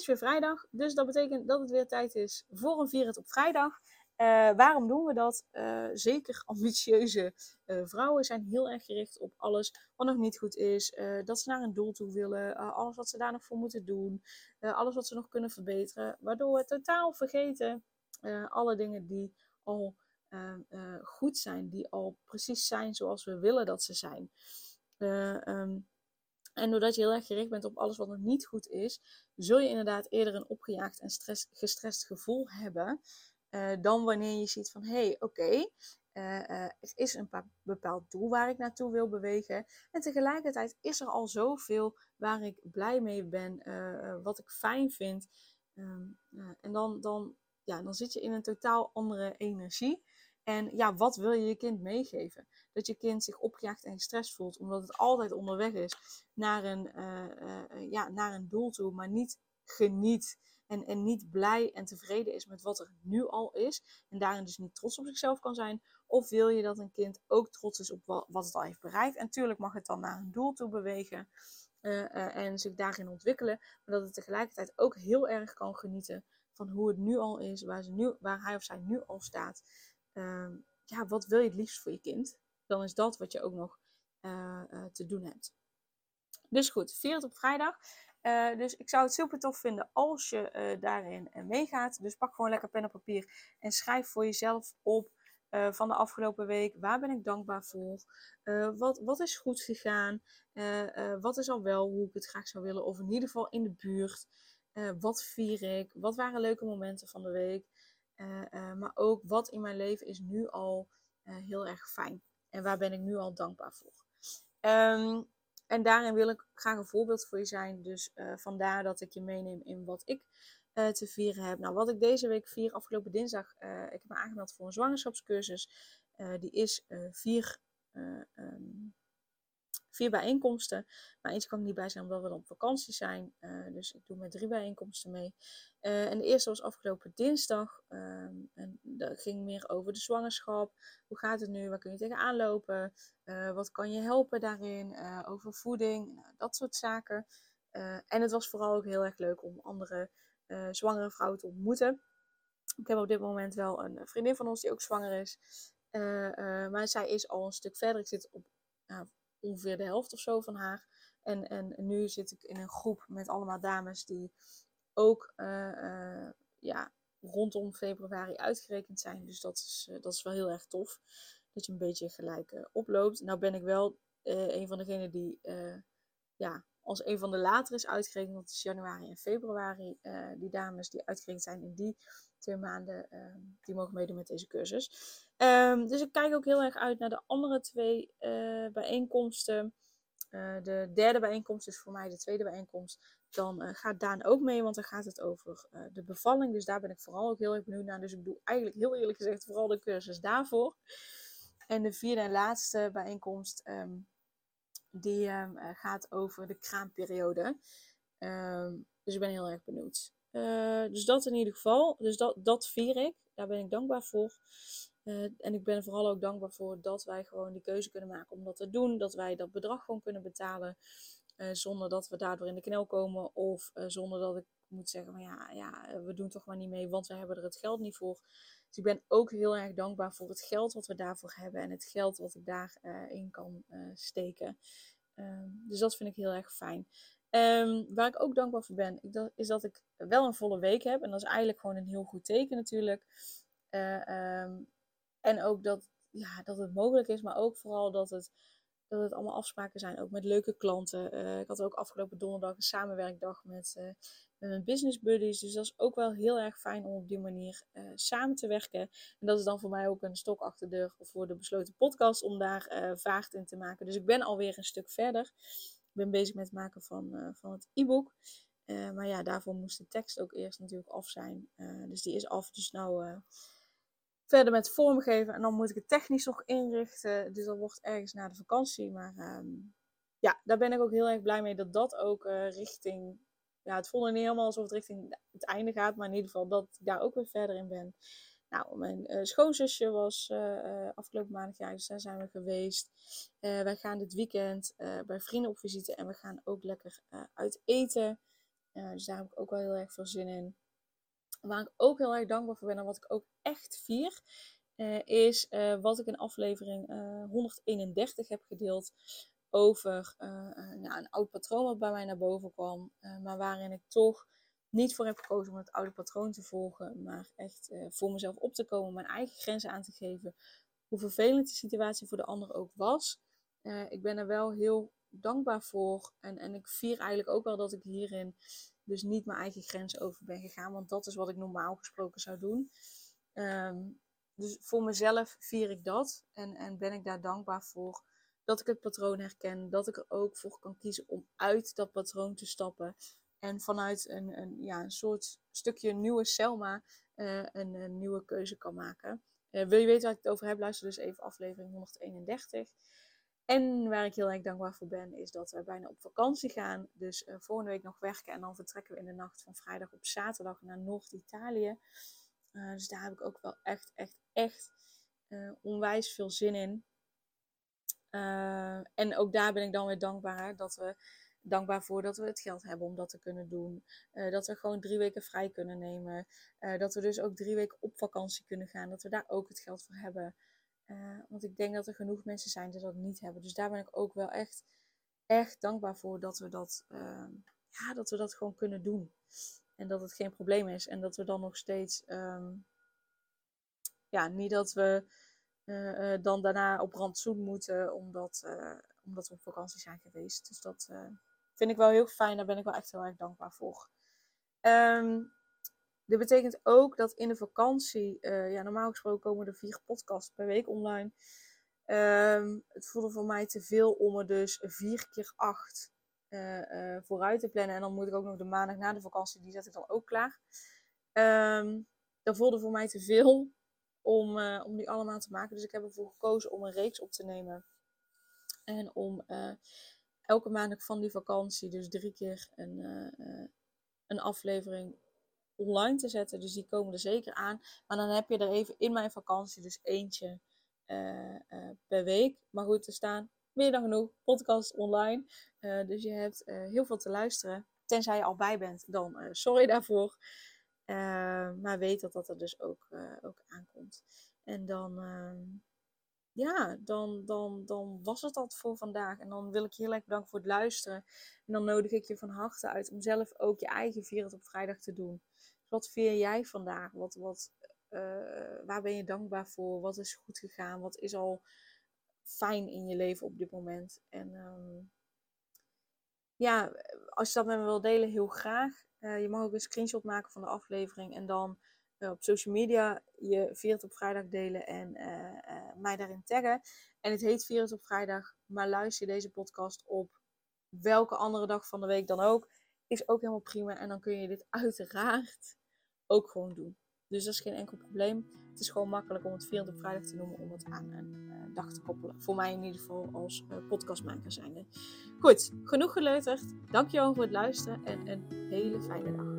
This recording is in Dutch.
Is weer vrijdag, dus dat betekent dat het weer tijd is voor een Vier op vrijdag. Uh, waarom doen we dat? Uh, zeker ambitieuze vrouwen zijn heel erg gericht op alles wat nog niet goed is. dat ze naar een doel toe willen. alles wat ze daar nog voor moeten doen. alles wat ze nog kunnen verbeteren. Waardoor we totaal vergeten alle dingen die al goed zijn. Die al precies zijn zoals we willen dat ze zijn. Um, en doordat je heel erg gericht bent op alles wat nog niet goed is, zul je inderdaad eerder een opgejaagd en gestrest gevoel hebben. Uh, dan wanneer je ziet van hé, hey, oké, uh, uh, er is een bepaald doel waar ik naartoe wil bewegen. En tegelijkertijd is er al zoveel waar ik blij mee ben, wat ik fijn vind. Um, en dan, dan, ja, dan zit je in een totaal andere energie. En ja, wat wil je je kind meegeven? Dat je kind zich opgejaagd en gestrest voelt, omdat het altijd onderweg is naar een, uh, uh, ja, naar een doel toe, maar niet geniet. En, en niet blij en tevreden is met wat er nu al is. En daarin dus niet trots op zichzelf kan zijn. Of wil je dat een kind ook trots is op wat, het al heeft bereikt. En tuurlijk mag het dan naar een doel toe bewegen. En zich daarin ontwikkelen. Maar dat het tegelijkertijd ook heel erg kan genieten van hoe het nu al is. Waar, ze nu, waar hij of zij nu al staat. Ehm, ja, wat wil je het liefst voor je kind? Dan is dat wat je ook nog uh, uh, te doen hebt. Dus goed, vier het op vrijdag. Uh, dus ik zou het super tof vinden als je daarin meegaat. Dus pak gewoon lekker pen en papier en schrijf voor jezelf op van de afgelopen week. Waar ben ik dankbaar voor? wat, wat is goed gegaan? wat is al wel hoe ik het graag zou willen? Of in ieder geval in de buurt. wat vier ik? Wat waren leuke momenten van de week? Uh, uh, maar ook wat in mijn leven is nu al uh, heel erg fijn. En waar ben ik nu al dankbaar voor. Um, en daarin wil ik graag een voorbeeld voor je zijn. Dus vandaar dat ik je meeneem in wat ik te vieren heb. Nou, wat ik deze week vier, afgelopen dinsdag, ik heb me aangemeld voor een zwangerschapscursus. die is 4 um, vier bijeenkomsten. Maar eens kan ik niet bij zijn omdat we dan op vakantie zijn. Uh, dus ik doe met drie bijeenkomsten mee. Uh, en de eerste was afgelopen dinsdag. Um, en dat ging meer over de zwangerschap. Hoe gaat het nu? Waar kun je tegenaan lopen? Uh, wat kan je helpen daarin? over voeding, nou, dat soort zaken. en het was vooral ook heel erg leuk om andere zwangere vrouwen te ontmoeten. Ik heb op dit moment wel een vriendin van ons die ook zwanger is. maar zij is al een stuk verder. Ik zit op ongeveer de helft of zo van haar. En, en nu zit ik in een groep met allemaal dames die ook uh, uh, ja, rondom februari uitgerekend zijn. Dus dat is, uh, dat is wel heel erg tof. Dat je een beetje gelijk oploopt. Nou ben ik wel een van degenen die ja, als een van de later is uitgerekend. Dat is januari en februari. die dames die uitgerekend zijn in die twee maanden, ehm, die mogen meedoen met deze cursus. Um, dus ik kijk ook heel erg uit naar de andere twee uh, bijeenkomsten. Uh, de derde bijeenkomst is voor mij de tweede bijeenkomst. Dan gaat Daan ook mee, want dan gaat het over de bevalling. Dus daar ben ik vooral ook heel erg benieuwd naar. Dus ik doe eigenlijk heel eerlijk gezegd vooral de cursus daarvoor. En de vierde en laatste bijeenkomst, um, die gaat over de kraamperiode. dus ik ben heel erg benieuwd. dus dat in ieder geval. Dus dat, dat vier ik. Daar ben ik dankbaar voor. Uh, en ik ben vooral ook dankbaar voor dat wij gewoon die keuze kunnen maken om dat te doen. Dat wij dat bedrag gewoon kunnen betalen. Uh, zonder dat we daardoor in de knel komen. Of uh, zonder dat ik moet zeggen van ja, ja, we doen toch maar niet mee, want we hebben er het geld niet voor. Dus ik ben ook heel erg dankbaar voor het geld wat we daarvoor hebben. En het geld wat ik daarin in kan steken. Ehm, dus dat vind ik heel erg fijn. Um, waar ik ook dankbaar voor ben, is dat ik wel een volle week heb. En dat is eigenlijk gewoon een heel goed teken natuurlijk. Um, en ook dat, ja, dat het mogelijk is, maar ook vooral dat het, dat het allemaal afspraken zijn. Ook met leuke klanten. Uh, ik had ook afgelopen donderdag een samenwerkdag met, uh, met mijn business buddies. Dus dat is ook wel heel erg fijn om op die manier uh, samen te werken. En dat is dan voor mij ook een stok achter de deur voor de besloten podcast om daar vaart in te maken. Dus ik ben alweer een stuk verder. Ik ben bezig met het maken van, van het e-book. maar ja, daarvoor moest de tekst ook eerst natuurlijk af zijn. dus die is af. Dus nou verder met vormgeven. En dan moet ik het technisch nog inrichten. Dus dat wordt ergens na de vakantie. Maar ehm, ja, daar ben ik ook heel erg blij mee dat dat ook richting ja, het voelde niet helemaal alsof het richting het einde gaat, maar in ieder geval dat ik daar ook weer verder in ben. Nou, mijn uh, schoonzusje was uh, afgelopen maandag dus daar zijn we geweest. wij gaan dit weekend bij vrienden op visite en we gaan ook lekker uit eten. dus daar heb ik ook wel heel erg veel zin in. Waar ik ook heel erg dankbaar voor ben en wat ik ook echt vier, is wat ik in aflevering 131 heb gedeeld over uh, een oud patroon wat bij mij naar boven kwam, maar waarin ik toch niet voor heb gekozen om het oude patroon te volgen, maar echt voor mezelf op te komen, mijn eigen grenzen aan te geven, hoe vervelend de situatie voor de ander ook was. ik ben er wel heel dankbaar voor en, en ik vier eigenlijk ook wel dat ik hierin dus niet mijn eigen grenzen over ben gegaan, want dat is wat ik normaal gesproken zou doen. Um, dus voor mezelf vier ik dat en, en ben ik daar dankbaar voor dat ik het patroon herken, dat ik er ook voor kan kiezen om uit dat patroon te stappen. En vanuit een, een, ja, een soort stukje nieuwe Selma uh, een, een, nieuwe keuze kan maken. Uh, wil je weten waar ik het over heb, luister dus even aflevering 131. En waar ik heel erg dankbaar voor ben, is dat we bijna op vakantie gaan. Dus uh, volgende week nog werken en dan vertrekken we in de nacht van vrijdag op zaterdag naar Noord-Italië. dus daar heb ik ook wel echt, echt, echt onwijs veel zin in. En ook daar ben ik dan weer dankbaar dat we dankbaar voor dat we het geld hebben om dat te kunnen doen. Dat we gewoon drie weken vrij kunnen nemen. Dat we dus ook drie weken op vakantie kunnen gaan. Dat we daar ook het geld voor hebben. Want ik denk dat er genoeg mensen zijn die dat niet hebben. Dus daar ben ik ook wel echt, echt dankbaar voor dat we dat, ehm, ja, dat we dat gewoon kunnen doen. En dat het geen probleem is. En dat we dan nog steeds, um, ja, niet dat we uh, dan daarna op rantsoen moeten, omdat, omdat we op vakantie zijn geweest. Dus dat vind ik wel heel fijn. Daar ben ik wel echt heel erg dankbaar voor. Um, dit betekent ook dat in de vakantie, ja, normaal gesproken komen er vier podcasts per week online. Um, het voelde voor mij te veel om er dus vier keer acht vooruit te plannen. En dan moet ik ook nog de maandag na de vakantie, die zet ik dan ook klaar. Um, dat voelde voor mij te veel om, om die allemaal te maken. Dus ik heb ervoor gekozen om een reeks op te nemen. En om elke maandag van die vakantie, dus drie keer een, een aflevering online te zetten. Dus die komen er zeker aan. Maar dan heb je er even in mijn vakantie dus eentje per week. Maar goed, er staan meer dan genoeg podcasts online. dus je hebt heel veel te luisteren. Tenzij je al bij bent, dan sorry daarvoor. Maar weet dat dat er dus ook, ook aankomt. En dan, uh, ja, dan, dan, dan was het dat voor vandaag. En dan wil ik je heel erg bedanken voor het luisteren. En dan nodig ik je van harte uit om zelf ook je eigen vieren op vrijdag te doen. Dus wat vier jij vandaag? Wat, wat, eh, waar ben je dankbaar voor? Wat is goed gegaan? Wat is al fijn in je leven op dit moment? En um, ja, als je dat met me wil delen, heel graag. Uh, je mag ook een screenshot maken van de aflevering en dan uh, op social media je Viert op vrijdag delen en uh, mij daarin taggen. En het heet Viert op vrijdag, maar luister deze podcast op welke andere dag van de week dan ook, is ook helemaal prima. En dan kun je dit uiteraard ook gewoon doen. Dus dat is geen enkel probleem. Het is gewoon makkelijk om het Viert op vrijdag te noemen om het aan een dag te koppelen. Voor mij in ieder geval als podcastmaker zijnde. Goed, genoeg geleuterd. Dankjewel voor het luisteren en een hele fijne dag.